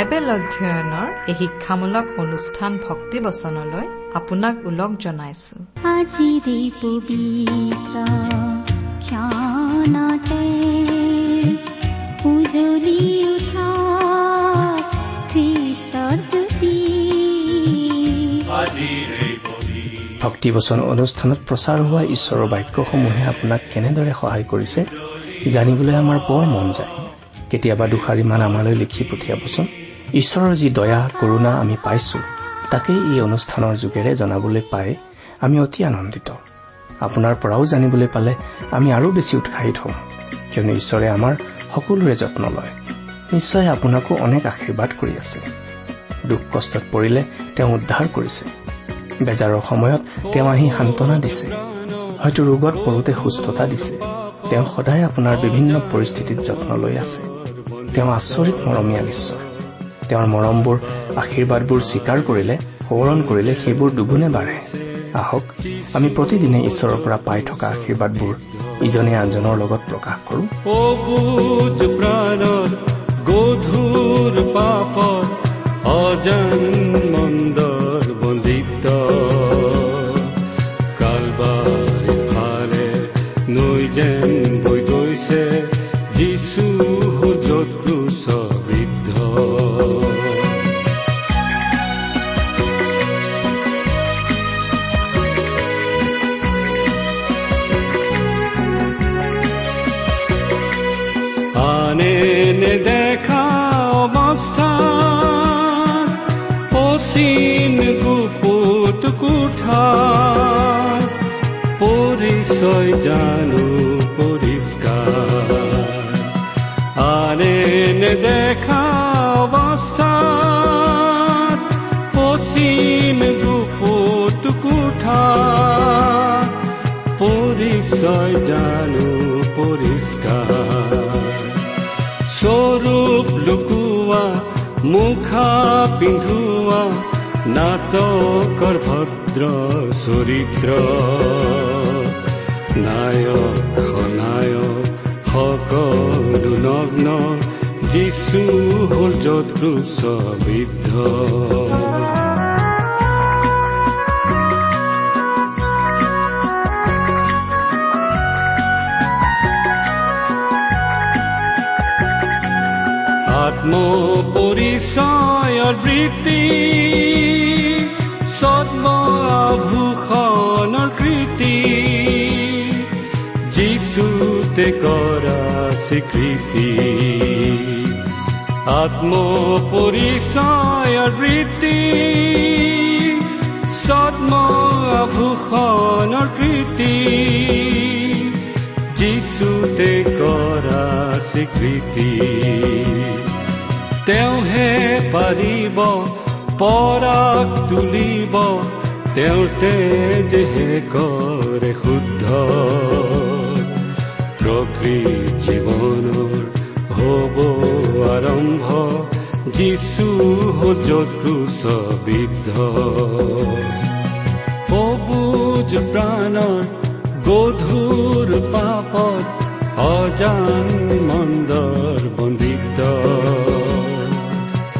Bible অধ্যয়নৰ এই শিক্ষামূলক অনুষ্ঠান ভক্তিবচনলৈ আপোনাক ওলগ জনাইছো। আজিৰে পবিত্ৰ ক্ষণতে উজলি উঠা খ্ৰীষ্টৰ জ্যোতি। ভক্তিবচন অনুষ্ঠানত প্ৰচাৰ হোৱা ঈশ্বৰৰ বাক্যসমূহে আপোনাক কেনেদৰে সহায় কৰিছে জানিবলৈ আমাৰ বৰ মন যায়। কেতিয়াবা দুষাৰিমান আমালৈ লিখি পঠিয়াবচোন। ঈশ্বৰৰ যি দয়া কৰোণা আমি পাইছো তাকেই এই অনুষ্ঠানৰ যোগেৰে জনাবলৈ পাই আমি অতি আনন্দিত। আপোনাৰ পৰাও জানিবলৈ পালে আমি আৰু বেছি উৎসাহিত হ'ম কিয়নো ঈশ্বৰে আমাৰ সকলোৰে যত্ন লয়। নিশ্চয় আপোনাকো অনেক আশীৰ্বাদ কৰি আছে। দুখ কষ্টত পৰিলে তেওঁ উদ্ধাৰ কৰিছে। বেজাৰৰ সময়ত তেওঁ আহি সান্তনা দিছে। হয়তো ৰোগত পৰোতে সুস্থতা দিছে। তেওঁ সদায় আপোনাৰ বিভিন্ন পৰিস্থিতিত যত্ন লৈ আছে। তেওঁ আচৰিত মৰমীয়া ঈশ্বৰ তেওঁৰ মৰমবোৰ আশীৰ্বাদবোৰ স্বীকাৰ কৰিলে সোঁৱৰণ কৰিলে সেইবোৰ দুগুণে বাঢ়ে। আহক আমি প্ৰতিদিনে ঈশ্বৰৰ পৰা পাই থকা আশীৰ্বাদবোৰ ইজনে আনজনৰ লগত প্ৰকাশ কৰোঁ। গধুৰ পাপৰ অজান মন্দৰ বন্দিত কালবাৰী ফালে নৈ যেন বৈ গৈছে যিচু পৰিচয় জানো পৰিষ্কাৰ আনে নেদেখা অৱস্থা অচিন গুপুত কোঠা পৰিচয় জানো পৰিষ্কাৰ স্বৰূপ লুকুৱা মুখা পিন্ধোৱা নাটকৰ ভদ্ৰ চৰিত্ৰ খনায়ক সকলো নগ্ন যিচু হ'ল যত্ৰু বৃদ্ধ আত্মপৰিচয়ৰ বৃত্তি সদ্মভূষণৰ কৃতি। কৰা স্বীকৃতি আত্মপৰিচয়ৰ বৃত্তি সদ্মভূষণৰ কৃতি যিচুতে কৰা স্বীকৃতি তেওঁহে পাৰিব পৰাক তুলিব তেওঁৰ তেজেহে কৰে শুদ্ধ প্ৰকৃত জীৱনৰ হ'ব আৰম্ভ। যিচু যতু বিদ্ধ সবুজ প্ৰাণৰ গধুৰ পাপত অজান মন্দৰ বন্দিত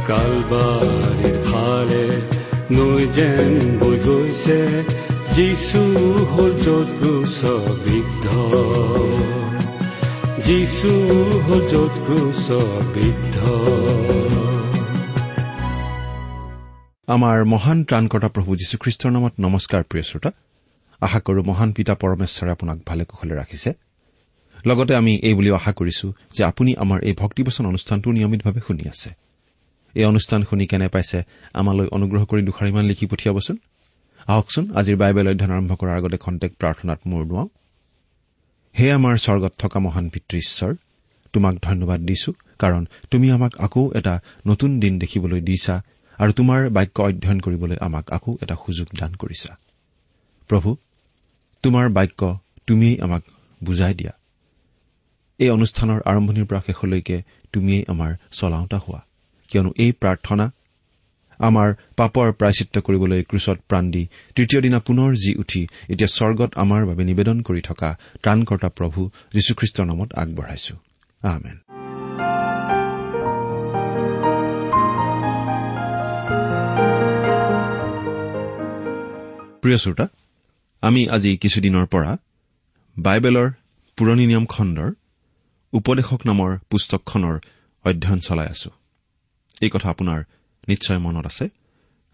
কালবাৰীৰ ফালে নৈ যেন বৈ গৈছে যিচু যতু বিদ্ধ যিচু যতু বিদ্ধ আমাৰ মহান ত্ৰাণকৰ্তা প্ৰভু যীশুখ্ৰীষ্টৰ নামত নমস্কাৰ প্ৰিয় শ্ৰোতা। আশা কৰো মহান পিতা পৰমেশ্বৰে আপোনাক ভালে কুশলে ৰাখিছে। লগতে আমি এই বুলিও আশা কৰিছো যে আপুনি আমাৰ এই ভক্তিবচন অনুষ্ঠানটো নিয়মিতভাৱে শুনি আছে। এই অনুষ্ঠান শুনি কেনে পাইছে আমালৈ অনুগ্ৰহ কৰি দুষাৰিমান লিখি পঠিয়াবচোন। আহকচোন আজিৰ বাইবেল অধ্যয়ন আৰম্ভ কৰাৰ আগতে খন্তেক প্ৰাৰ্থনাত মূৰ দুৱাওঁ। হে আমাৰ স্বৰ্গত থকা মহান পিতৃ ঈশ্বৰ তোমাক ধন্যবাদ দিছো কাৰণ তুমি আমাক আকৌ এটা নতুন দিন দেখিবলৈ দিছা আৰু তোমাৰ বাক্য অধ্যয়ন কৰিবলৈ আমাক আকৌ এটা সুযোগ দান কৰিছা। প্ৰভু তোমাৰ বাক্য তুমিয়েই আমাক বুজাই দিয়া। এই অনুষ্ঠানৰ আৰম্ভণিৰ পৰা শেষলৈকে তুমিয়েই আমাৰ চলাওঁতা হোৱা। কিয়নো এই প্ৰাৰ্থনা আমাৰ পাপৰ প্ৰায়চিত্ৰ কৰিবলৈ ক্ৰুচত প্ৰাণ দি তৃতীয় দিনা পুনৰ জি উঠি এতিয়া স্বৰ্গত আমাৰ বাবে নিবেদন কৰি থকা ত্ৰাণকৰ্তা প্ৰভু যীশুখ্ৰীষ্টৰ নামত আগবঢ়াইছো। প্ৰিয় শ্ৰোতা আমি আজি কিছুদিনৰ পৰা বাইবেলৰ পুৰণি নিয়ম খণ্ডৰ উপদেশক নামৰ পুস্তকখনৰ অধ্যয়ন চলাই আছো। এই কথা আপোনাৰ নিশ্চয় মনত আছে?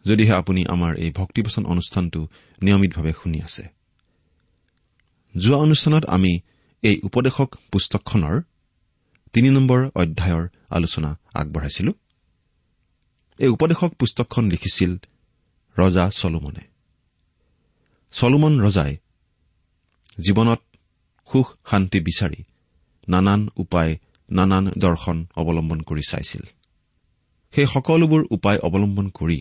যদিহে আপুনি আমাৰ এই ভক্তিবচন অনুষ্ঠানটো নিয়মিতভাৱে শুনি আছে। যোৱা অনুষ্ঠানত আমি এই উপদেশক পুস্তকখনৰ তিনি নম্বৰ অধ্যায়ৰ আলোচনা আগবঢ়াইছিলো। এই উপদেশক পুস্তকখন লিখিছিল ৰজা চলোমনে। চলোমন ৰজাই জীৱনত সুখ শান্তি বিচাৰি নানান উপায় নানান দৰ্শন অৱলম্বন কৰি চাইছিল। সেই সকলোবোৰ উপায় অৱলম্বন কৰি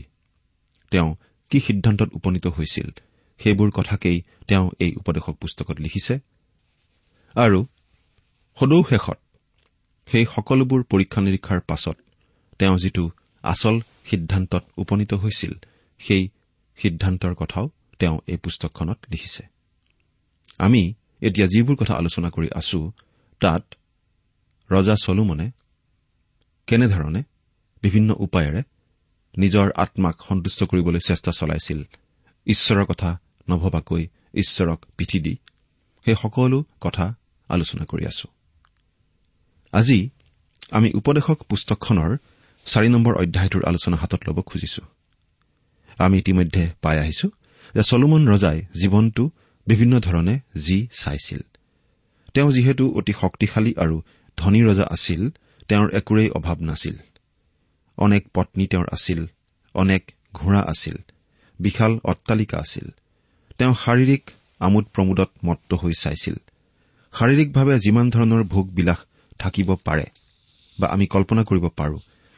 তেওঁ কি সিদ্ধান্তত উপনীত হৈছিল সেইবোৰ কথাকেই তেওঁ এই উপদেশক পুস্তকত লিখিছে। আৰু সদৌ শেষত সেই সকলোবোৰ পৰীক্ষা নিৰীক্ষাৰ পাছত তেওঁ যিটো আচল সিদ্ধান্তত উপনীত হৈছিল সেই সিদ্ধান্তৰ কথাও তেওঁ এই পুস্তকখনত লিখিছে। আমি এতিয়া যিবোৰ কথা আলোচনা কৰি আছো তাত ৰজা চলোমনে কেনেধৰণে বিভিন্ন উপায়েৰে নিজৰ আত্মাক সন্তুষ্ট কৰিবলৈ চেষ্টা চলাইছিল। ঈশ্বৰৰ কথা নভবাকৈ ঈশ্বৰক পিঠি দি সেই সকলো কথা আলোচনা কৰি আছো। আজি আমি উপদেশক পুস্তকখনৰ চাৰি নম্বৰ অধ্যায়টোৰ আলোচনা হাতত ল'ব খুজিছো। আমি ইতিমধ্যে পাই আহিছো যে চলোমন ৰজাই জীৱনটো বিভিন্ন ধৰণে যি চাইছিল। তেওঁ যিহেতু অতি শক্তিশালী আৰু ধনী ৰজা আছিল তেওঁৰ একোৰেই অভাৱ নাছিল। অনেক পত্নী তেওঁৰ আছিল অনেক ঘোঁৰা আছিল বিশাল অট্টালিকা আছিল। তেওঁ শাৰীৰিক আমোদ প্ৰমোদত মত্ত হৈ চাইছিল। শাৰীৰিকভাৱে যিমান ধৰণৰ ভোগবিলাস থাকিব পাৰে বা আমি কল্পনা কৰিব পাৰো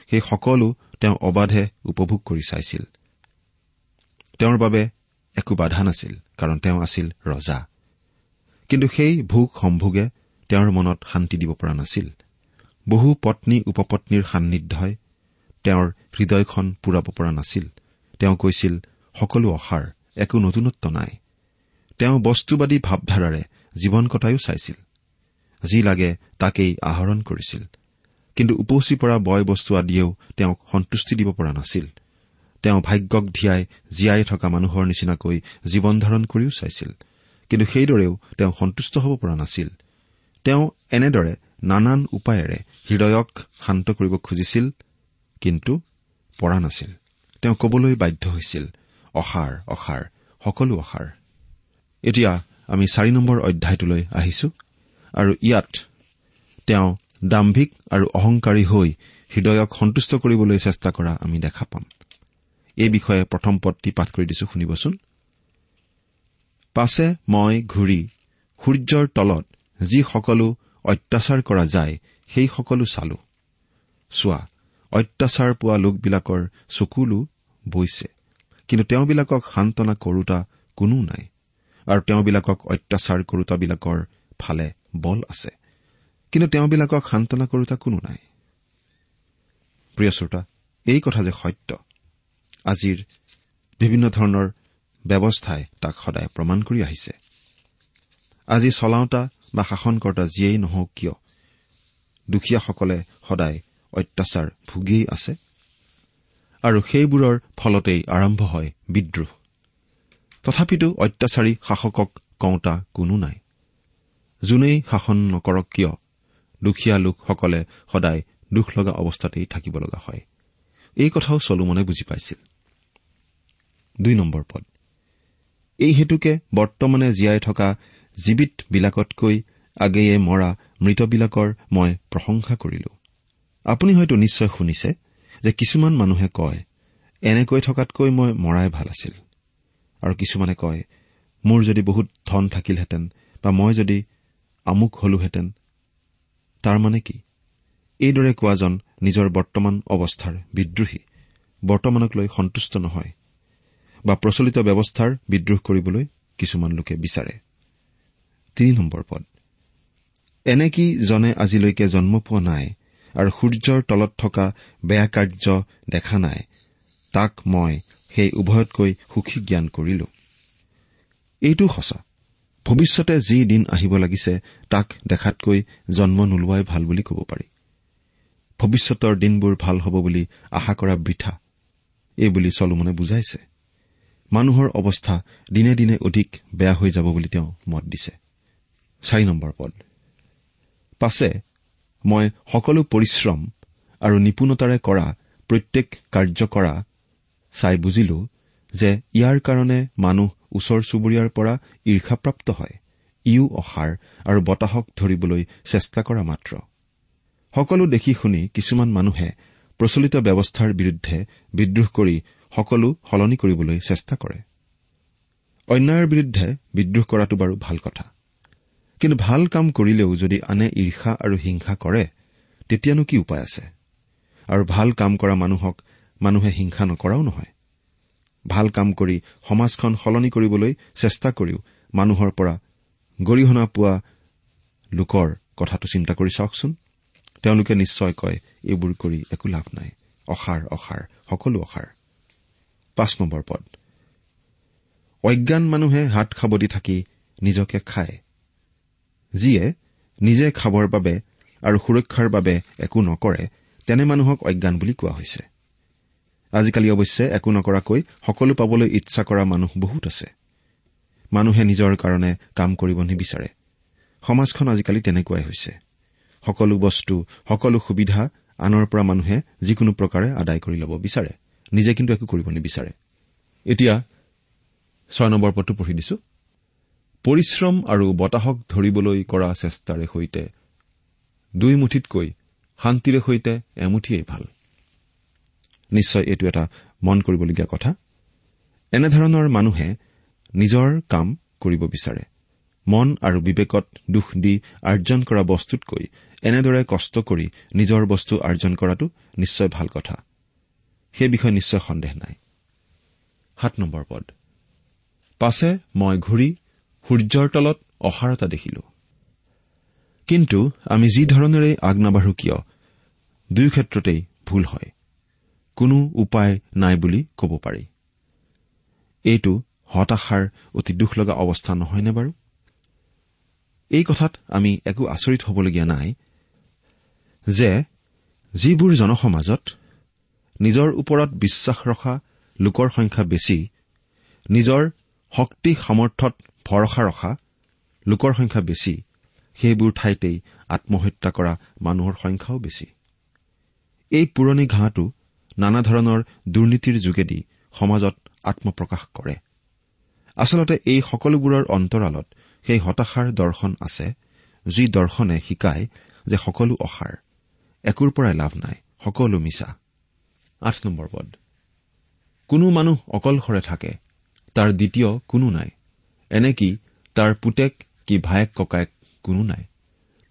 সেই সকলো তেওঁ অবাধে উপভোগ কৰি চাইছিল। তেওঁৰ বাবে একো বাধা নাছিল কাৰণ তেওঁ আছিল ৰজা। কিন্তু সেই ভোগ সম্ভোগে তেওঁৰ মনত শান্তি দিব পৰা নাছিল। বহু পত্নী উপপত্নীৰ সান্নিধ্যই তেওঁৰ হৃদয়খন পূৰাব পৰা নাছিল। তেওঁ কৈছিল সকলো অসাৰ একো নতুনত্ব নাই। তেওঁ বস্তুবাদী ভাৱধাৰাৰে জীৱন কটায়ো চাইছিল। যি লাগে তাকেই আহৰণ কৰিছিল। কিন্তু উপচি পৰা বয় বস্তু আদিয়েও তেওঁক সন্তুষ্টি দিব পৰা নাছিল। তেওঁ ভাগ্যক ধিয়াই জীয়াই থকা মানুহৰ নিচিনাকৈ জীৱন ধাৰণ কৰিও চাইছিল। কিন্তু সেইদৰেও তেওঁ সন্তুষ্ট হ'ব পৰা নাছিল। তেওঁ এনেদৰে নানান উপায়েৰে হৃদয়ক শান্ত কৰিব খুজিছিল। কিন্তু পৰা নাছিল। তেওঁ কবলৈ বাধ্য হৈছিল অসাৰ অসাৰ সকলো অসাৰ। এতিয়া আমি চাৰি নম্বৰ অধ্যায়টোলৈ আহিছো আৰু ইয়াত তেওঁ দাম্ভিক আৰু অহংকাৰী হৈ হৃদয়ক সন্তুষ্ট কৰিবলৈ চেষ্টা কৰা আমি দেখা পাম। এই বিষয়ে প্ৰথম পদটি পাঠ কৰি দিছো শুনিবচোন। পাছে মই ঘূৰি সূৰ্যৰ তলত যি সকলো অত্যাচাৰ কৰা যায় সেই সকলো চালো। চোৱা অত্যাচাৰ পোৱা লোকবিলাকৰ চকুলো বৈছে। কিন্তু তেওঁবিলাকক সান্তনা কৰোতা কোনো নাই। আৰু তেওঁবিলাকক অত্যাচাৰ কৰোতাবিলাকৰ ফালে বল আছে। কিন্তু তেওঁবিলাকক সান্তনা কৰোতা কোনো নাই। প্ৰিয় শ্ৰোতা এই কথা যে সত্য আজিৰ বিভিন্ন ধৰণৰ ব্যৱস্থাই তাক সদায় প্ৰমাণ কৰি আহিছে। আজি চলাওঁতা বা শাসনকৰ্তা যিয়েই নহওক কিয় দুখীয়াসকলে সদায় অত্যাচাৰ ভুগিয়েই আছে। আৰু সেইবোৰৰ ফলতেই আৰম্ভ হয় বিদ্ৰোহ। তথাপিতো অত্যাচাৰী শাসকক কওঁতা কোনো নাই। যোনেই শাসন নকৰক কিয়? দুখীয়া লোকসকলে সদায় দুখ লগা অৱস্থাতেই থাকিব লগা হয়। এই কথাও চলোমনে বুজি পাইছিল। এই হেতুকে বৰ্তমানে জীয়াই থকা জীৱিতবিলাকতকৈ আগেয়ে মৰা মৃতবিলাকৰ মই প্ৰশংসা কৰিলো। আপুনি হয়তো নিশ্চয় শুনিছে যে কিছুমান মানুহে কয় এনেকৈ থকাতকৈ মই মৰাই ভাল আছিল। আৰু কিছুমানে কয় মোৰ যদি বহুত ধন থাকিলহেঁতেন বা মই যদি আমোক হলোহেঁতেন তাৰমানে কি? এইদৰে কোৱাজন নিজৰ বৰ্তমান অৱস্থাৰ বিদ্ৰোহী বৰ্তমানক লৈ সন্তুষ্ট নহয় বা প্ৰচলিত ব্যৱস্থাৰ বিদ্ৰোহ কৰিবলৈ কিছুমান লোকে বিচাৰে। এনে কি জনে আজিলৈকে জন্ম পোৱা নাই আৰু সূৰ্যৰ তলত থকা বেয়া কাৰ্য দেখা নাই। তাক মই সেই উভয়তকৈ সুখী জ্ঞান কৰিলো। এইটো সঁচা। ভৱিষ্যতে যি দিন আহিব লাগিছে তাক দেখাতকৈ জন্ম নোলোৱাই ভাল বুলি ক'ব পাৰি। ভৱিষ্যতৰ দিনবোৰ ভাল হ'ব বুলি আশা কৰা বৃথা। এই বুলি চলোমনে বুজাইছে। মানুহৰ অৱস্থা দিনে দিনে অধিক বেয়া হৈ যাব বুলি তেওঁ মত দিছে। পাছে মই সকলো পৰিশ্ৰম আৰু নিপুণতাৰে কৰা প্ৰত্যেক কাৰ্য কৰা চাই বুজিলো যে ইয়াৰ কাৰণে মানুহ ওচৰ চুবুৰীয়াৰ পৰা ঈৰ্ষাপ্ৰাপ্ত হয় ইও অসাৰ আৰু বতাহক ধৰিবলৈ চেষ্টা কৰা মাত্ৰ। সকলো দেখি শুনি কিছুমান মানুহে প্ৰচলিত ব্যৱস্থাৰ বিৰুদ্ধে বিদ্ৰোহ কৰি সকলো সলনি কৰিবলৈ চেষ্টা কৰে। অন্যায়ৰ বিৰুদ্ধে বিদ্ৰোহ কৰাটো বাৰু ভাল কথা। কিন্তু ভাল কাম কৰিলেও যদি আনে ঈৰ্ষা আৰু হিংসা কৰে তেতিয়ানো কি উপায় আছে? আৰু ভাল কাম কৰা মানুহক মানুহে হিংসা নকৰাও নহয়। ভাল কাম কৰি সমাজখন সলনি কৰিবলৈ চেষ্টা কৰিও মানুহৰ পৰা গৰিহণা পোৱা লোকৰ কথাটো চিন্তা কৰি চাওকচোন। তেওঁলোকে নিশ্চয় কয় এইবোৰ কৰি একো লাভ নাই। অসাৰ অসাৰ সকলো অসাৰ। পদ। অজ্ঞান মানুহে হাত সাৱটি থাকি নিজকে খায়। যিয়ে নিজে খাবৰ বাবে আৰু সুৰক্ষাৰ বাবে একো নকৰে তেনে মানুহক অজ্ঞান বুলি কোৱা হৈছে। আজিকালি অৱশ্যে একো নকৰাকৈ সকলো পাবলৈ ইচ্ছা কৰা মানুহ বহুত আছে। মানুহে নিজৰ কাৰণে কাম কৰিব নিবিচাৰে। সমাজখন আজিকালি তেনেকুৱাই হৈছে। সকলো বস্তু সকলো সুবিধা আনৰ পৰা মানুহে যিকোনো প্ৰকাৰে আদায় কৰি ল'ব বিচাৰে। নিজে কিন্তু একো কৰিব নিবিচাৰে। এতিয়া ছয় নম্বৰ পদটো পঢ়ি দিছো। পৰিশ্ৰম আৰু বতাহক ধৰিবলৈ কৰা চেষ্টাৰে সৈতে দুই মুঠিতকৈ শান্তিৰে সৈতে এমুঠিয়েই ভাল। নিশ্চয় এইটো এটা মন কৰিবলগীয়া কথা। এনেধৰণৰ মানুহে নিজৰ কাম কৰিব বিচাৰে। মন আৰু বিবেকত দোষ দি আৰ্জন কৰা বস্তুতকৈ এনেদৰে কষ্ট কৰি নিজৰ বস্তু আৰ্জন কৰাটো নিশ্চয় ভাল কথা। সেই বিষয়ে নিশ্চয় সন্দেহ নাই। পাছে মই ঘূৰি সূৰ্যৰ তলত অসাৰতা দেখিলো। কিন্তু আমি যি ধৰণেৰে আগ নাবাঢ়ো কিয়? দুয়ো ক্ষেত্ৰতেই ভুল হয়। কোনো উপায় নাই বুলি ক'ব পাৰি। এইটো হতাশাৰ অতি দুখ লগা অৱস্থা নহয়নে বাৰু? এই কথাত আমি একো আচৰিত হবলগীয়া নাই যে যিবোৰ জনসমাজত নিজৰ ওপৰত বিশ্বাস ৰখা লোকৰ সংখ্যা বেছি নিজৰ শক্তি সামৰ্থত ভৰসা ৰখা লোকৰ সংখ্যা বেছি সেইবোৰ ঠাইতেই আত্মহত্যা কৰা মানুহৰ সংখ্যাও বেছি। এই পুৰণি ঘাঁহটো নানা ধৰণৰ দুৰ্নীতিৰ যোগেদি সমাজত আত্মপ্ৰকাশ কৰে। আচলতে এই সকলোবোৰৰ অন্তৰালত সেই হতাশাৰ দৰ্শন আছে যি দৰ্শনে শিকায় যে সকলো অসাৰ একোৰ পৰাই লাভ নাই সকলো মিছা। কোনো মানুহ অকলশৰে থাকে তাৰ দ্বিতীয় কোনো নাই। এনে কি তাৰ পুতেক কি ভায়েক ককায়েক কোনো নাই?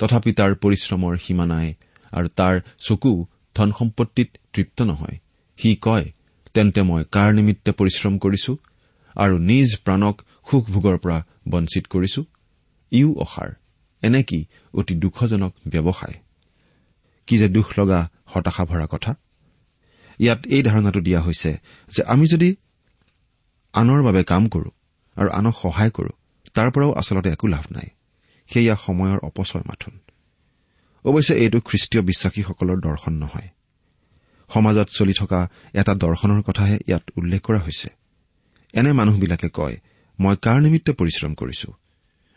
তথাপি তাৰ পৰিশ্ৰমৰ সীমা নাই আৰু তাৰ চকু ধন সম্পত্তিত তৃপ্ত নহয়। সি কয় তেন্তে মই কাৰ নিমিত্তে পৰিশ্ৰম কৰিছো আৰু নিজ প্ৰাণক সুখ ভোগৰ পৰা বঞ্চিত কৰিছো? ইও অসাৰ এনে কি অতি দুখজনক ব্যৱসায়? কি যে দুখ লগা হতাশা ভৰা কথা? ইয়াত এই ধাৰণাটো দিয়া হৈছে যে আমি যদি আনৰ বাবে কাম কৰো আৰু আনক সহায় কৰো তাৰ পৰাও আচলতে একো লাভ নাই। সেয়া সময়ৰ অপচয় মাথোন। অৱশ্যে এইটো খ্ৰীষ্টীয় বিশ্বাসীসকলৰ দৰ্শন নহয়। সমাজত চলি থকা এটা দৰ্শনৰ কথাহে ইয়াত উল্লেখ কৰা হৈছে। এনে মানুহবিলাকে কয় মই কাৰ নিমিত্তে পৰিশ্ৰম কৰিছো?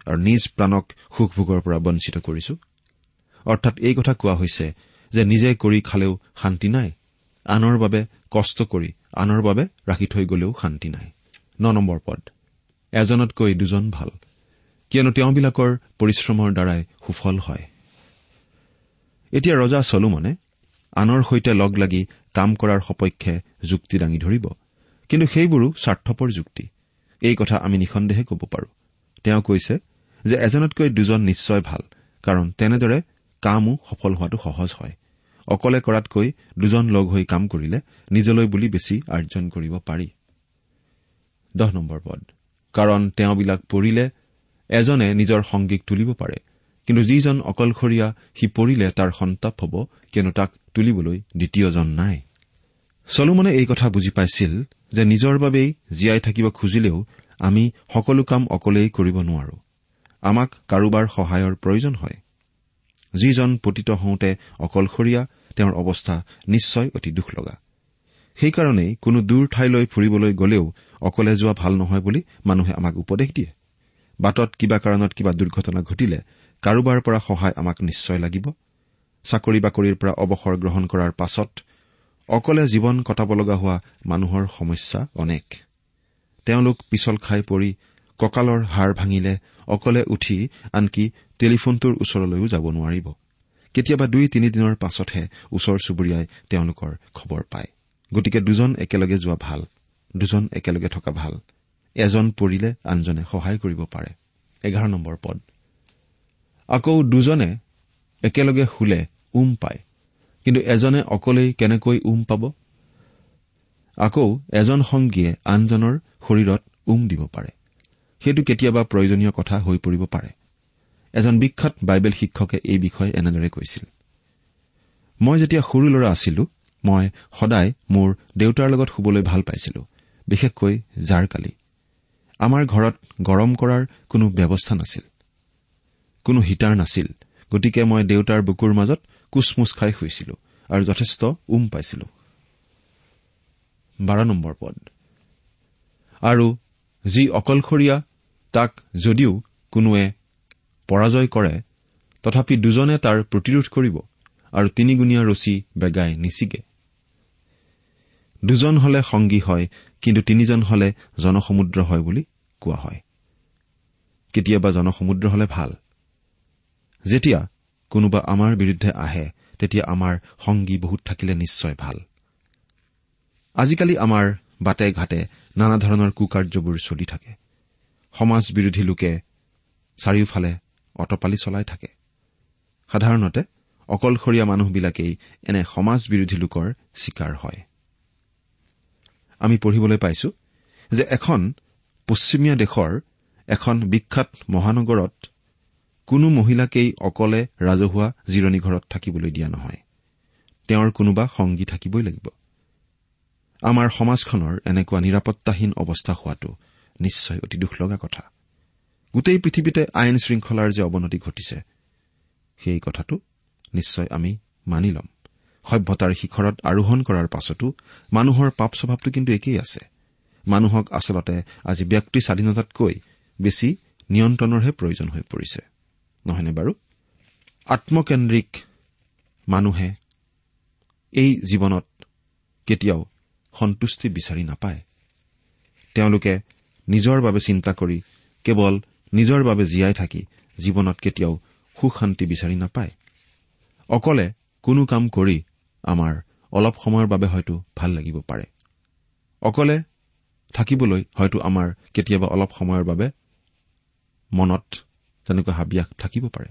আৰু নিজ প্ৰাণক সুখ ভোগৰ পৰা বঞ্চিত কৰিছো? অৰ্থাৎ এই কথা কোৱা হৈছে যে নিজে কৰি খালেও শান্তি নাই আনৰ বাবে কষ্ট কৰি আনৰ বাবে ৰাখি থৈ গলেও শান্তি নাই। ন নম্বৰ পদ। এজনতকৈ দুজন ভাল কিয়নো তেওঁবিলাকৰ পৰিশ্ৰমৰ দ্বাৰাই সুফল হয়। এতিয়া ৰজা চলোমনে আনৰ সৈতে লগ লাগি কাম কৰাৰ সপক্ষে যুক্তি দাঙি ধৰিব কিন্তু সেইবোৰো স্বাৰ্থপৰ যুক্তি। এই কথা আমি নিঃসন্দেহে ক'ব পাৰোঁ। তেওঁ কৈছে যে এজনতকৈ দুজন নিশ্চয় ভাল কাৰণ তেনেদৰে কামো সফল হোৱাটো সহজ হয়। অকলে কৰাতকৈ দুজন লগ হৈ কাম কৰিলে নিজলৈ বুলি বেছি আৰ্জন কৰিব পাৰি। কাৰণ তেওঁবিলাক পৰিলে এজনে নিজৰ সংগীক তুলিব পাৰে। কিন্তু যিজন অকলশৰীয়া সি পৰিলে তাৰ সন্তাপ হ'ব কিয়নো তাক তুলিবলৈ দ্বিতীয়জন নাই। চলোমনে এই কথা বুজি পাইছিল যে নিজৰ বাবেই জীয়াই থাকিব খুজিলেও আমি সকলো কাম অকলেই কৰিব নোৱাৰো। আমাক কাৰোবাৰ সহায়ৰ প্ৰয়োজন হয়। যিজন পতিত হওঁতে অকলশৰীয়া তেওঁৰ অৱস্থা নিশ্চয় অতি দুখ লগা সেইকাৰণেই কোনো দূৰ ঠাইলৈ ফুৰিবলৈ গলেও অকলে যোৱা ভাল নহয় বুলি মানুহে আমাক উপদেশ দিয়ে। বাটত কিবা কাৰণত কিবা দুৰ্ঘটনা ঘটিলে কাৰোবাৰ পৰা সহায় আমাক নিশ্চয় লাগিব। চাকৰি বাকৰিৰ পৰা অৱসৰ গ্ৰহণ কৰাৰ পাছত অকলে জীৱন কটাব লগা হোৱা মানুহৰ সমস্যা অনেক। তেওঁলোক পিছল খাই পৰি কঁকালৰ হাড় ভাঙিলে অকলে উঠি আনকি টেলিফোনটোৰ ওচৰলৈও যাব নোৱাৰিব। কেতিয়াবা দুই তিনিদিনৰ পাছতহে ওচৰ চুবুৰীয়াই তেওঁলোকৰ খবৰ পায়। গতিকে দুজন একেলগে যোৱা ভাল দুজন একেলগে থকা ভাল। এজন পৰিলে আনজনে সহায় কৰিব পাৰে। এঘাৰ নম্বৰ পদ। আকৌ দুজনে একেলগে শুলে উম পায়। কিন্তু এজনে অকলেই কেনেকৈ উম পাব? আকৌ এজন সংগীয়ে আনজনৰ শৰীৰত উম দিব পাৰে। সেইটো কেতিয়াবা প্ৰয়োজনীয় কথা হৈ পৰিব পাৰে। এজন বিখ্যাত বাইবেল শিক্ষকে এই বিষয়ে এনেদৰে কৈছিল। মই যেতিয়া সৰু ল'ৰা আছিলো মই সদায় মোৰ দেউতাৰ লগত শুবলৈ ভাল পাইছিলো বিশেষকৈ জাৰ কালি। আমাৰ ঘৰত গৰম কৰাৰ কোনো ব্যৱস্থা নাছিল কোনো হিটাৰ নাছিল গতিকে মই দেউতাৰ বুকুৰ মাজত কোচমোচ খাই শুইছিলো আৰু যথেষ্ট উম পাইছিলো। আৰু যি অকলশৰীয়া তাক যদিও কোনোৱে পৰাজয় কৰে তথাপি দুজনে তাৰ প্ৰতিৰোধ কৰিব আৰু তিনিগুণীয়া ৰছী বেগাই নিচিগে দুজন হলে সংগী হয় কিন্তু তিনিজন হলে জনসমুদ্ৰ হয় বুলি কোৱা হয়। কেতিয়াবা জনসমুদ্ৰ হলে ভাল। যেতিয়া কোনোবা আমাৰ বিৰুদ্ধে আহে তেতিয়া আমাৰ সংগী বহুত থাকিলে নিশ্চয় ভাল। আজিকালি আমাৰ বাটে ঘাটে নানা ধৰণৰ কুকাৰ্যবোৰ চলি থাকে। সমাজ বিৰোধী লোকে চাৰিওফালে অটপালি চলাই থাকে। সাধাৰণতে অকলশৰীয়া মানুহবিলাকেই এনে সমাজ বিৰোধী লোকৰ চিকাৰ হয়। আমি পঢ়িবলৈ পাইছো যে এখন পশ্চিমীয়া দেশৰ এখন বিখ্যাত মহানগৰত কোনো মহিলাকেই অকলে ৰাজহুৱা জিৰণি ঘৰত থাকিবলৈ দিয়া নহয়। তেওঁৰ কোনোবা সংগী থাকিবই লাগিব। আমাৰ সমাজখনৰ এনেকুৱা নিৰাপত্তাহীন অৱস্থা হোৱাটো নিশ্চয় অতি দুখ লগা কথা। গোটেই পৃথিৱীতে আইন শৃংখলাৰ যে অৱনতি ঘটিছে সেই কথাটো নিশ্চয় আমি মানি ল'ম। সভ্যতাৰ শিখৰত আৰোহণ কৰাৰ পাছতো মানুহৰ পাপ স্বভাৱটো কিন্তু একেই আছে। মানুহক আচলতে আজি ব্যক্তি স্বাধীনতাতকৈ বেছি নিয়ন্ত্ৰণৰহে প্ৰয়োজন হৈ পৰিছে। নহয়নে বাৰু? আত্মকেন্দ্ৰিক মানুহে এই জীৱনত কেতিয়াও সন্তুষ্টি বিচাৰি নাপায়। তেওঁলোকে নিজৰ বাবে চিন্তা কৰি কেৱল নিজৰ বাবে জীয়াই থাকি জীৱনত কেতিয়াও সুখ শান্তি বিচাৰি নাপায়। অকলে কোনো কাম কৰি আমাৰ অলপ সময়ৰ বাবে হয়তো ভাল লাগিব পাৰে। অকলে থাকিবলৈ হয়তো আমাৰ কেতিয়াবা অলপ সময়ৰ বাবে মনত তেনেকুৱা হাবিয়াস থাকিব পাৰে।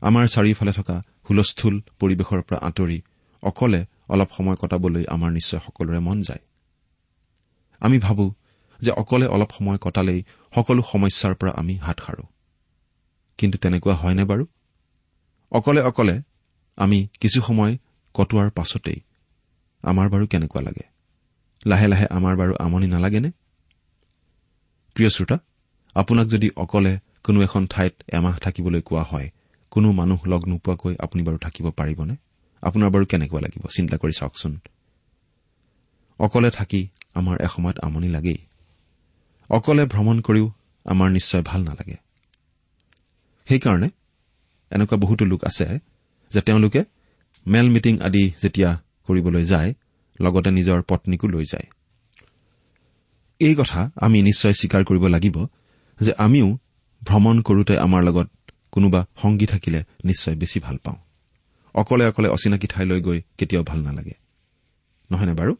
আমাৰ চাৰিওফালে থকা হুলস্থুল পৰিৱেশৰ পৰা আঁতৰি অকলে অলপ সময় কটাবলৈ আমাৰ নিশ্চয় সকলোৰে মন যায়। আমি ভাবো যে অকলে অলপ সময় কটালেই সকলো সমস্যাৰ পৰা আমি হাত সাৰো। কিন্তু তেনেকুৱা হয়নে বাৰু? অকলে অকলে আমি কিছু সময় কটোৱাৰ পাছতেই আমাৰ বাৰু কেনেকুৱা লাগে? লাহে লাহে আমাৰ বাৰু আমনি নালাগেনে? প্ৰিয় শ্ৰোতা আপোনাক যদি অকলে কোনো এখন ঠাইত এমাহ থাকিবলৈ কোৱা হয় কোনো মানুহ লগ নোপোৱাকৈ আপুনি বাৰু থাকিব পাৰিবনে? আপোনাৰ বাৰু কেনেকুৱা লাগিব? চিন্তা কৰি চাওকচোন। অকলে থাকি আমাৰ এসময়ত আমনি লাগেই। অকলে ভ্ৰমণ কৰিও আমাৰ নিশ্চয় ভাল নালাগে। সেইকাৰণে এনেকুৱা বহুতো লোক আছে যে তেওঁলোকে মেল মিটিং আদি যেতিয়া কৰিবলৈ যায় লগতে নিজৰ পত্নীকো লৈ যায়। এই কথা আমি নিশ্চয় স্বীকাৰ কৰিব লাগিব যে আমিও ভ্ৰমণ কৰোতে আমাৰ লগত কোনোবা সংগী থাকিলে নিশ্চয় বেছি ভাল পাওঁ। অকলে অকলে অচিনাকি ঠাইলৈ গৈ কেতিয়াও ভাল নালাগে। নহয়নে বাৰু?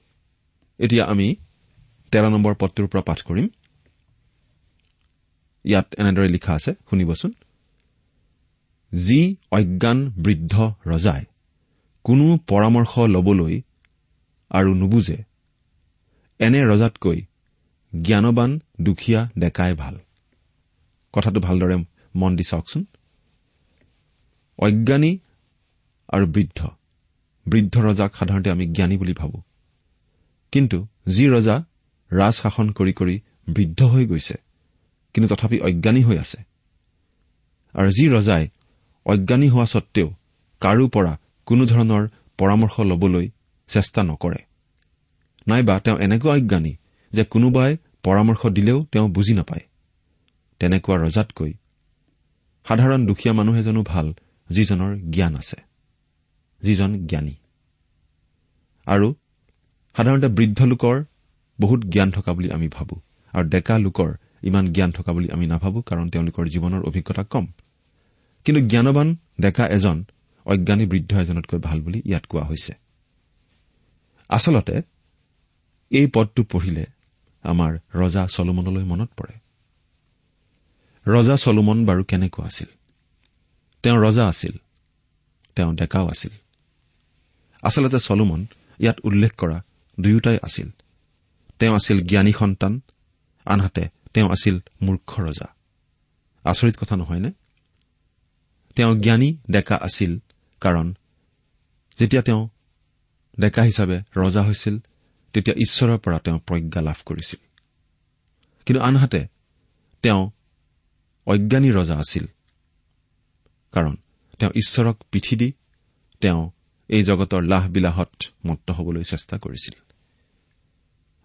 এতিয়া আমি তেৰ নম্বৰ পদটোৰ পৰা পাঠ কৰিম। ইয়াত এনেদৰে লিখা আছে শুনিবচোন। যি অজ্ঞান বৃদ্ধ ৰজাই কোনো পৰামৰ্শ ল'বলৈ আৰু নুবুজে এনে ৰজাতকৈ জ্ঞানবান দুখীয়া ডেকাই ভাল। কথাটো ভালদৰে মন দি চাওকচোন। অজ্ঞানী আৰু বৃদ্ধ। বৃদ্ধ ৰজাক সাধাৰণতে আমি জ্ঞানী বুলি ভাবো। কিন্তু যি ৰজা ৰাজ শাসন কৰি কৰি বৃদ্ধ হৈ গৈছে কিন্তু তথাপি অজ্ঞানী হৈ আছে। আৰু যি ৰজাই অজ্ঞানী হোৱা সত্বেও কাৰো পৰা কোনো ধৰণৰ পৰামৰ্শ ল'বলৈ চেষ্টা নকৰে। নাইবা তেওঁ এনেকুৱা অজ্ঞানী যে কোনোবাই পৰামৰ্শ দিলেও তেওঁ বুজি নাপায়। তেনেকুৱা ৰজাতকৈ সাধাৰণ দুখীয়া মানুহ এজনো ভাল যিজনৰ জ্ঞান আছে যিজন জ্ঞানী। আৰু সাধাৰণতে বৃদ্ধ লোকৰ বহুত জ্ঞান থকা বুলি আমি ভাবো। আৰু ডেকা লোকৰ ইমান জ্ঞান থকা বুলি আমি নাভাবো কাৰণ তেওঁলোকৰ জীৱনৰ অভিজ্ঞতা কম। কিন্তু জ্ঞানবান ডেকা এজন অজ্ঞানী বৃদ্ধ এজনতকৈ ভাল বুলি ইয়াত কোৱা হৈছে। আচলতে এই পদটো পঢ়িলে আমাৰ ৰজা চলোমনলৈ মনত পৰে। ৰজা চলোমন বাৰু কেনেকুৱা আছিল? তেওঁ ৰজা আছিল তেওঁ ডেকাও আছিল। আচলতে চলোমন ইয়াত উল্লেখ কৰা দুয়োটাই আছিল। তেওঁ আছিল জ্ঞানী সন্তান আনহাতে তেওঁ আছিল মূৰ্খ ৰজা। আচৰিত কথা নহয়নে? তেওঁ জ্ঞানী ডেকা আছিল। কাৰণ যেতিয়া তেওঁ ডেকা হিচাপে ৰজা হৈছিল তেতিয়া ঈশ্বৰৰ পৰা তেওঁ প্ৰজ্ঞা লাভ কৰিছিল। কিন্তু আনহাতে তেওঁ অজ্ঞানী ৰজা আছিল। কাৰণ তেওঁ ঈশ্বৰক পিঠি দি তেওঁ এই জগতৰ লাহ বিলাহত মত্ত হবলৈ চেষ্টা কৰিছিল।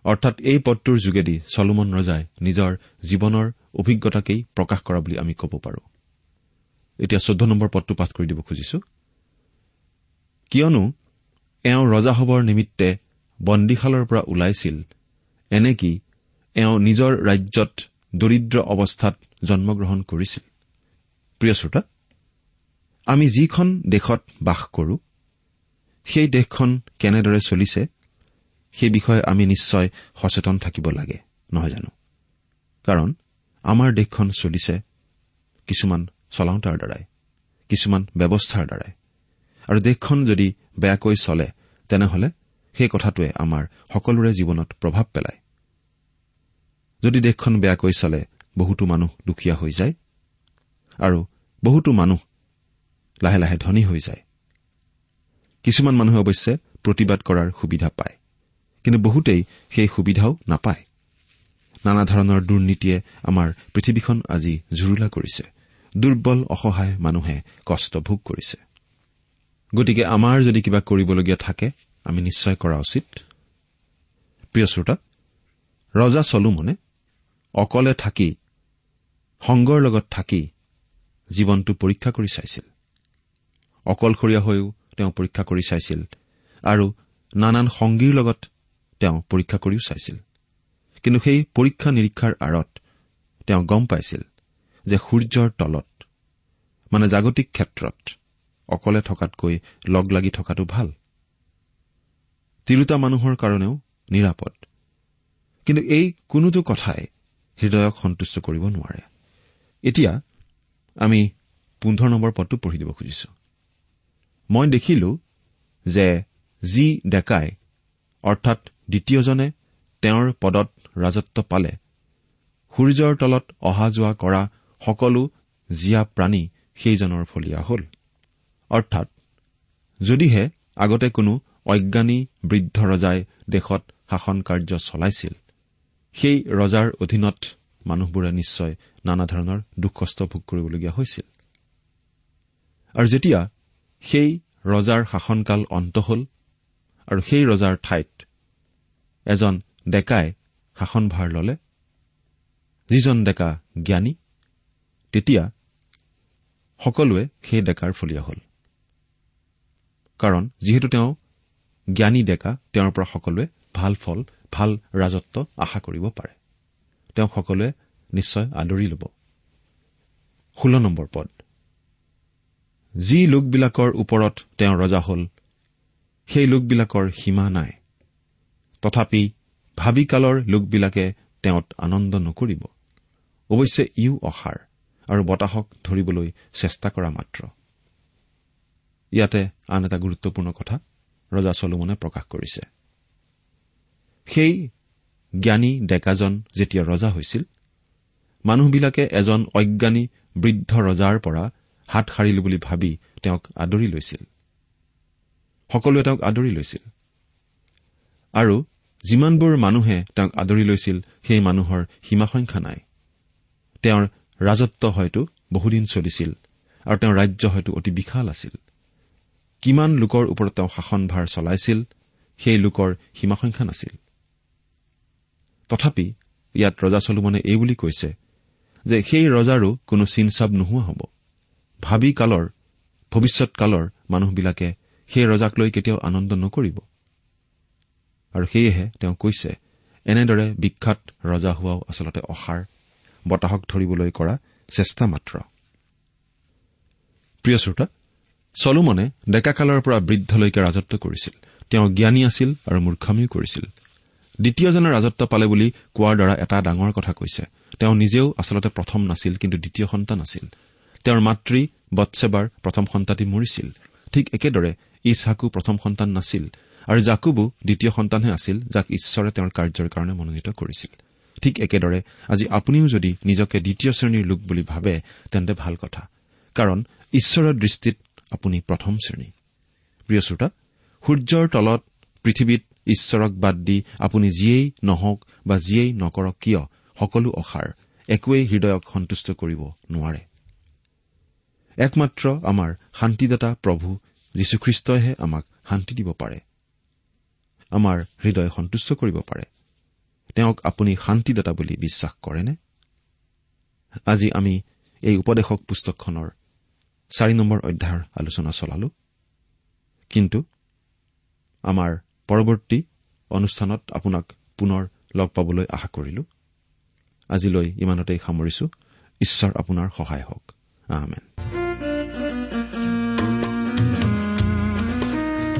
অৰ্থাৎ এই পদটোৰ যোগেদি চলোমন ৰজাই নিজৰ জীৱনৰ অভিজ্ঞতাকেই প্ৰকাশ কৰা বুলি আমি ক'ব পাৰোঁ। এতিয়া চৈধ্য নম্বৰ পদটো পাঠ কৰি দিব খুজিছো। কিয়নো এওঁ ৰজা হবৰ নিমিত্তে বন্দীশালৰ পৰা ওলাইছিল এনেকি এওঁ নিজৰ ৰাজ্যত দৰিদ্ৰ অৱস্থাত জন্মগ্ৰহণ কৰিছিল। প্ৰিয় শ্ৰোতা আমি যিখন দেশত বাস কৰো সেই দেশখন কেনেদৰে চলিছে সেই বিষয়ে আমি নিশ্চয় সচেতন থাকিব লাগে নহয় জানো? কাৰণ আমাৰ দেশখন চলিছে কিছুমান চলাওঁতাৰ দ্বাৰাই কিছুমান ব্যৱস্থাৰ দ্বাৰাই। আৰু দেশখন যদি বেয়াকৈ চলে তেনেহলে সেই কথাটোৱে আমাৰ সকলোৰে জীৱনত প্ৰভাৱ পেলায়। যদি দেশখন বেয়াকৈ চলে বহুতো মানুহ দুখীয়া হৈ যায় আৰু বহুতো মানুহ লাহে লাহে ধনী হৈ যায়। কিছুমান মানুহে অৱশ্যে প্ৰতিবাদ কৰাৰ সুবিধা পায় কিন্তু বহুতেই সেই সুবিধাও নাপায়। নানা ধৰণৰ দুৰ্নীতিয়ে আমাৰ পৃথিৱীখন আজি জুৰুলা কৰিছে। দুৰ্বল অসহায় মানুহে কষ্ট ভোগ কৰিছে। গতিকে আমাৰ যদি কিবা কৰিবলগীয়া থাকে আমি নিশ্চয় কৰা উচিত। প্ৰিয় শ্ৰোতা ৰজা চলোমনে অকলে থাকি সংগৰ লগত থাকি জীৱনটো পৰীক্ষা কৰি চাইছিল। অকলশৰীয়া হৈও তেওঁ পৰীক্ষা কৰি চাইছিল আৰু নানান সংগীৰ লগত তেওঁ পৰীক্ষা কৰিও চাইছিল। কিন্তু সেই পৰীক্ষা নিৰীক্ষাৰ আঁৰত তেওঁ গম পাইছিল যে সূৰ্যৰ তলত মানে জাগতিক ক্ষেত্ৰত। অকলে থকাতকৈ লগ লাগি থকাটো ভাল। তিৰোতা মানুহৰ কাৰণেও নিৰাপদ। কিন্তু এই কোনোটো কথাই হৃদয়ক সন্তুষ্ট কৰিব নোৱাৰে। এতিয়া আমি পোন্ধৰ নম্বৰ পদটো পঢ়ি দিব খুজিছো। মই দেখিলো যে যি ডেকাই অৰ্থাৎ দ্বিতীয়জনে তেওঁৰ পদত ৰাজত্ব পালে সূৰ্যৰ তলত অহা যোৱা কৰা সকলো জীয়া প্ৰাণী সেইজনৰ ফলীয়া হ'ল। অৰ্থাৎ যদিহে আগতে কোনো অজ্ঞানী বৃদ্ধ ৰজাই দেশত শাসন কাৰ্য চলাইছিল সেই ৰজাৰ অধীনত মানুহবোৰে নিশ্চয় নানা ধৰণৰ দুখ কষ্ট ভোগ কৰিবলগীয়া হৈছিল। আৰু যেতিয়া সেই ৰজাৰ শাসনকাল অন্ত হল আৰু সেই ৰজাৰ ঠাইত এজন ডেকাই শাসনভাৰ ললে যিজন ডেকা জ্ঞানী তেতিয়া সকলোৱে সেই ডেকাৰ ফলীয়া হল। কাৰণ যিহেতু তেওঁ জ্ঞানী ডেকা তেওঁৰ পৰা সকলোৱে ভাল ফল ভাল ৰাজত্ব আশা কৰিব পাৰে। তেওঁক সকলোৱে নিশ্চয় আদৰি ল'ব। পদ। যি লোকবিলাকৰ ওপৰত তেওঁ ৰজা হ'ল সেই লোকবিলাকৰ সীমা নাই। তথাপি ভাবিকালৰ লোকবিলাকে তেওঁত আনন্দ নকৰিব। অৱশ্যে ইও অসাৰ। আৰু বতাহক ধৰিবলৈ চেষ্টা কৰা মাত্ৰ। ইয়াতে আন এটা গুৰুত্বপূৰ্ণ কথা ৰজা চলোমনে প্ৰকাশ কৰিছে। সেই জ্ঞানী ডেকাজন যেতিয়া ৰজা হৈছিল মানুহবিলাকে এজন অজ্ঞানী বৃদ্ধ ৰজাৰ পৰা হাত সাৰিলো বুলি ভাবি তেওঁক আদৰি লৈছিল। সকলোৱে তেওঁক আদৰি লৈছিল। আৰু যিমানবোৰ মানুহে তেওঁক আদৰি লৈছিল সেই মানুহৰ সীমাসংখ্যা নাই। তেওঁৰ ৰাজত্ব হয়তো বহুদিন চলিছিল আৰু তেওঁৰ ৰাজ্য হয়তো অতি বিশাল আছিল। কিমান লোকৰ ওপৰত তেওঁ শাসনভাৰ চলাইছিল সেই লোকৰ সীমাসংখ্যা নাছিল। তথাপি ইয়াত ৰজা চলোমনে এই বুলি কৈছে যে সেই ৰজাৰো কোনো চিনচাব নোহোৱা হ'ব। ভাবি কালৰ ভৱিষ্যৎ কালৰ মানুহবিলাকে সেই ৰজাক লৈ কেতিয়াও আনন্দ নকৰিব। আৰু সেয়েহে তেওঁ কৈছে এনেদৰে বিখ্যাত ৰজা হোৱাও আচলতে অসাৰ। বতাহক ধৰিবলৈ কৰা চেষ্টা মাত্ৰ। প্ৰিয় শ্ৰোতা চলোমনে ডেকাকালৰ পৰা বৃদ্ধলৈকে ৰাজত্ব কৰিছিল। তেওঁ জ্ঞানী আছিল আৰু মূৰ্খামিও কৰিছিল। দ্বিতীয়জনে ৰাজত্ব পালে বুলি কোৱাৰ দ্বাৰা এটা ডাঙৰ কথা কৈছে। তেওঁ নিজেও আচলতে প্ৰথম নাছিল কিন্তু দ্বিতীয় সন্তান আছিল। তেওঁৰ মাতৃ বৎসেবাৰ প্ৰথম সন্তানটি মৰিছিল। ঠিক একেদৰে ইছহাকো প্ৰথম সন্তান নাছিল। আৰু জাকুবো দ্বিতীয় সন্তানহে আছিল যাক ঈশ্বৰে তেওঁৰ কাৰ্যৰ কাৰণে মনোনীত কৰিছিল। ঠিক একেদৰে আজি আপুনিও যদি নিজকে দ্বিতীয় শ্ৰেণীৰ লোক বুলি ভাবে তেন্তে ভাল কথা। কাৰণ ঈশ্বৰৰ দৃষ্টিত আপুনি প্ৰথম শ্ৰেণী। প্ৰিয় শ্ৰোতা সূৰ্যৰ তলত পৃথিৱীত ঈশ্বৰক বাদ দি আপুনি যিয়েই নহওক বা যিয়েই নকৰক কিয় সকলো অসাৰ একোৱেই হৃদয়ক সন্তুষ্ট কৰিব নোৱাৰে। একমাত্ৰ আমাৰ শান্তিদাতা প্ৰভু যীশুখ্ৰীষ্টইহে আমাক শান্তি দিব পাৰে। আমাৰ হৃদয় সন্তুষ্ট কৰিব পাৰে। তেওঁক আপুনি শান্তিদাতা বুলি বিশ্বাস কৰেনে? আজি আমি এই উপদেশক পুস্তকখনৰ চাৰি নম্বৰ অধ্যায়ৰ আলোচনা চলালো। কিন্তু আমাৰ পৰৱৰ্তী অনুষ্ঠানত আপোনাক পুনৰ লগ পাবলৈ আশা কৰিলো। আজিলৈ ইমানতেই সামৰিছো। ঈশ্বৰ আপোনাৰ সহায় হওক। আহমেন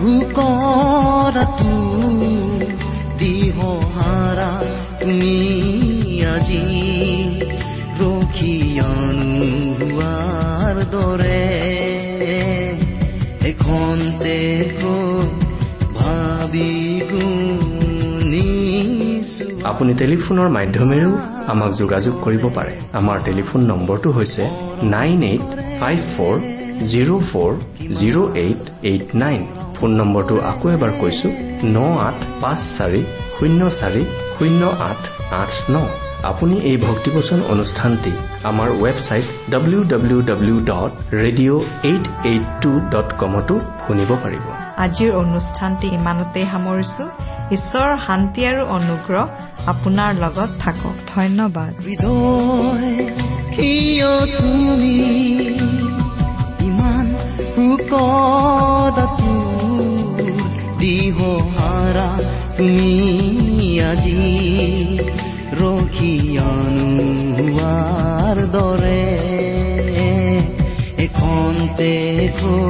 শুকৰাটো দিহহাৰা তুমি আজি ৰখিয়ানোৱাৰ দৰে এখন আপুনি টেলিফোনৰ মাধ্যমেৰেও আমাক যোগাযোগ কৰিব পাৰে আমাৰ টেলিফোন নম্বৰটো হৈছে nine eight five four zero' four zero' eight eight nine phone নম্বৰটো আকৌ এবাৰ কৈছো ন আঠ পাঁচ চাৰি শূন্য চাৰি শূন্য আঠ আঠ ন। আপুনি এই ভক্তিবচন অনুষ্ঠানটি আমাৰ website W W W dot radio' eight eight two dot কমতো শুনিব পাৰিব। আজিৰ অনুষ্ঠানটি ইমানতেই সামৰিছো। ঈশ্বৰৰ শান্তি আৰু অনুগ্ৰহ আপোনাৰ লগত থাকক। ধন্যবাদ। হৃদয় কিয় তুমি ইমান দিহহাৰা তুমি আজি ৰখিয়ানোৱাৰ দৰে এখন তেকৈ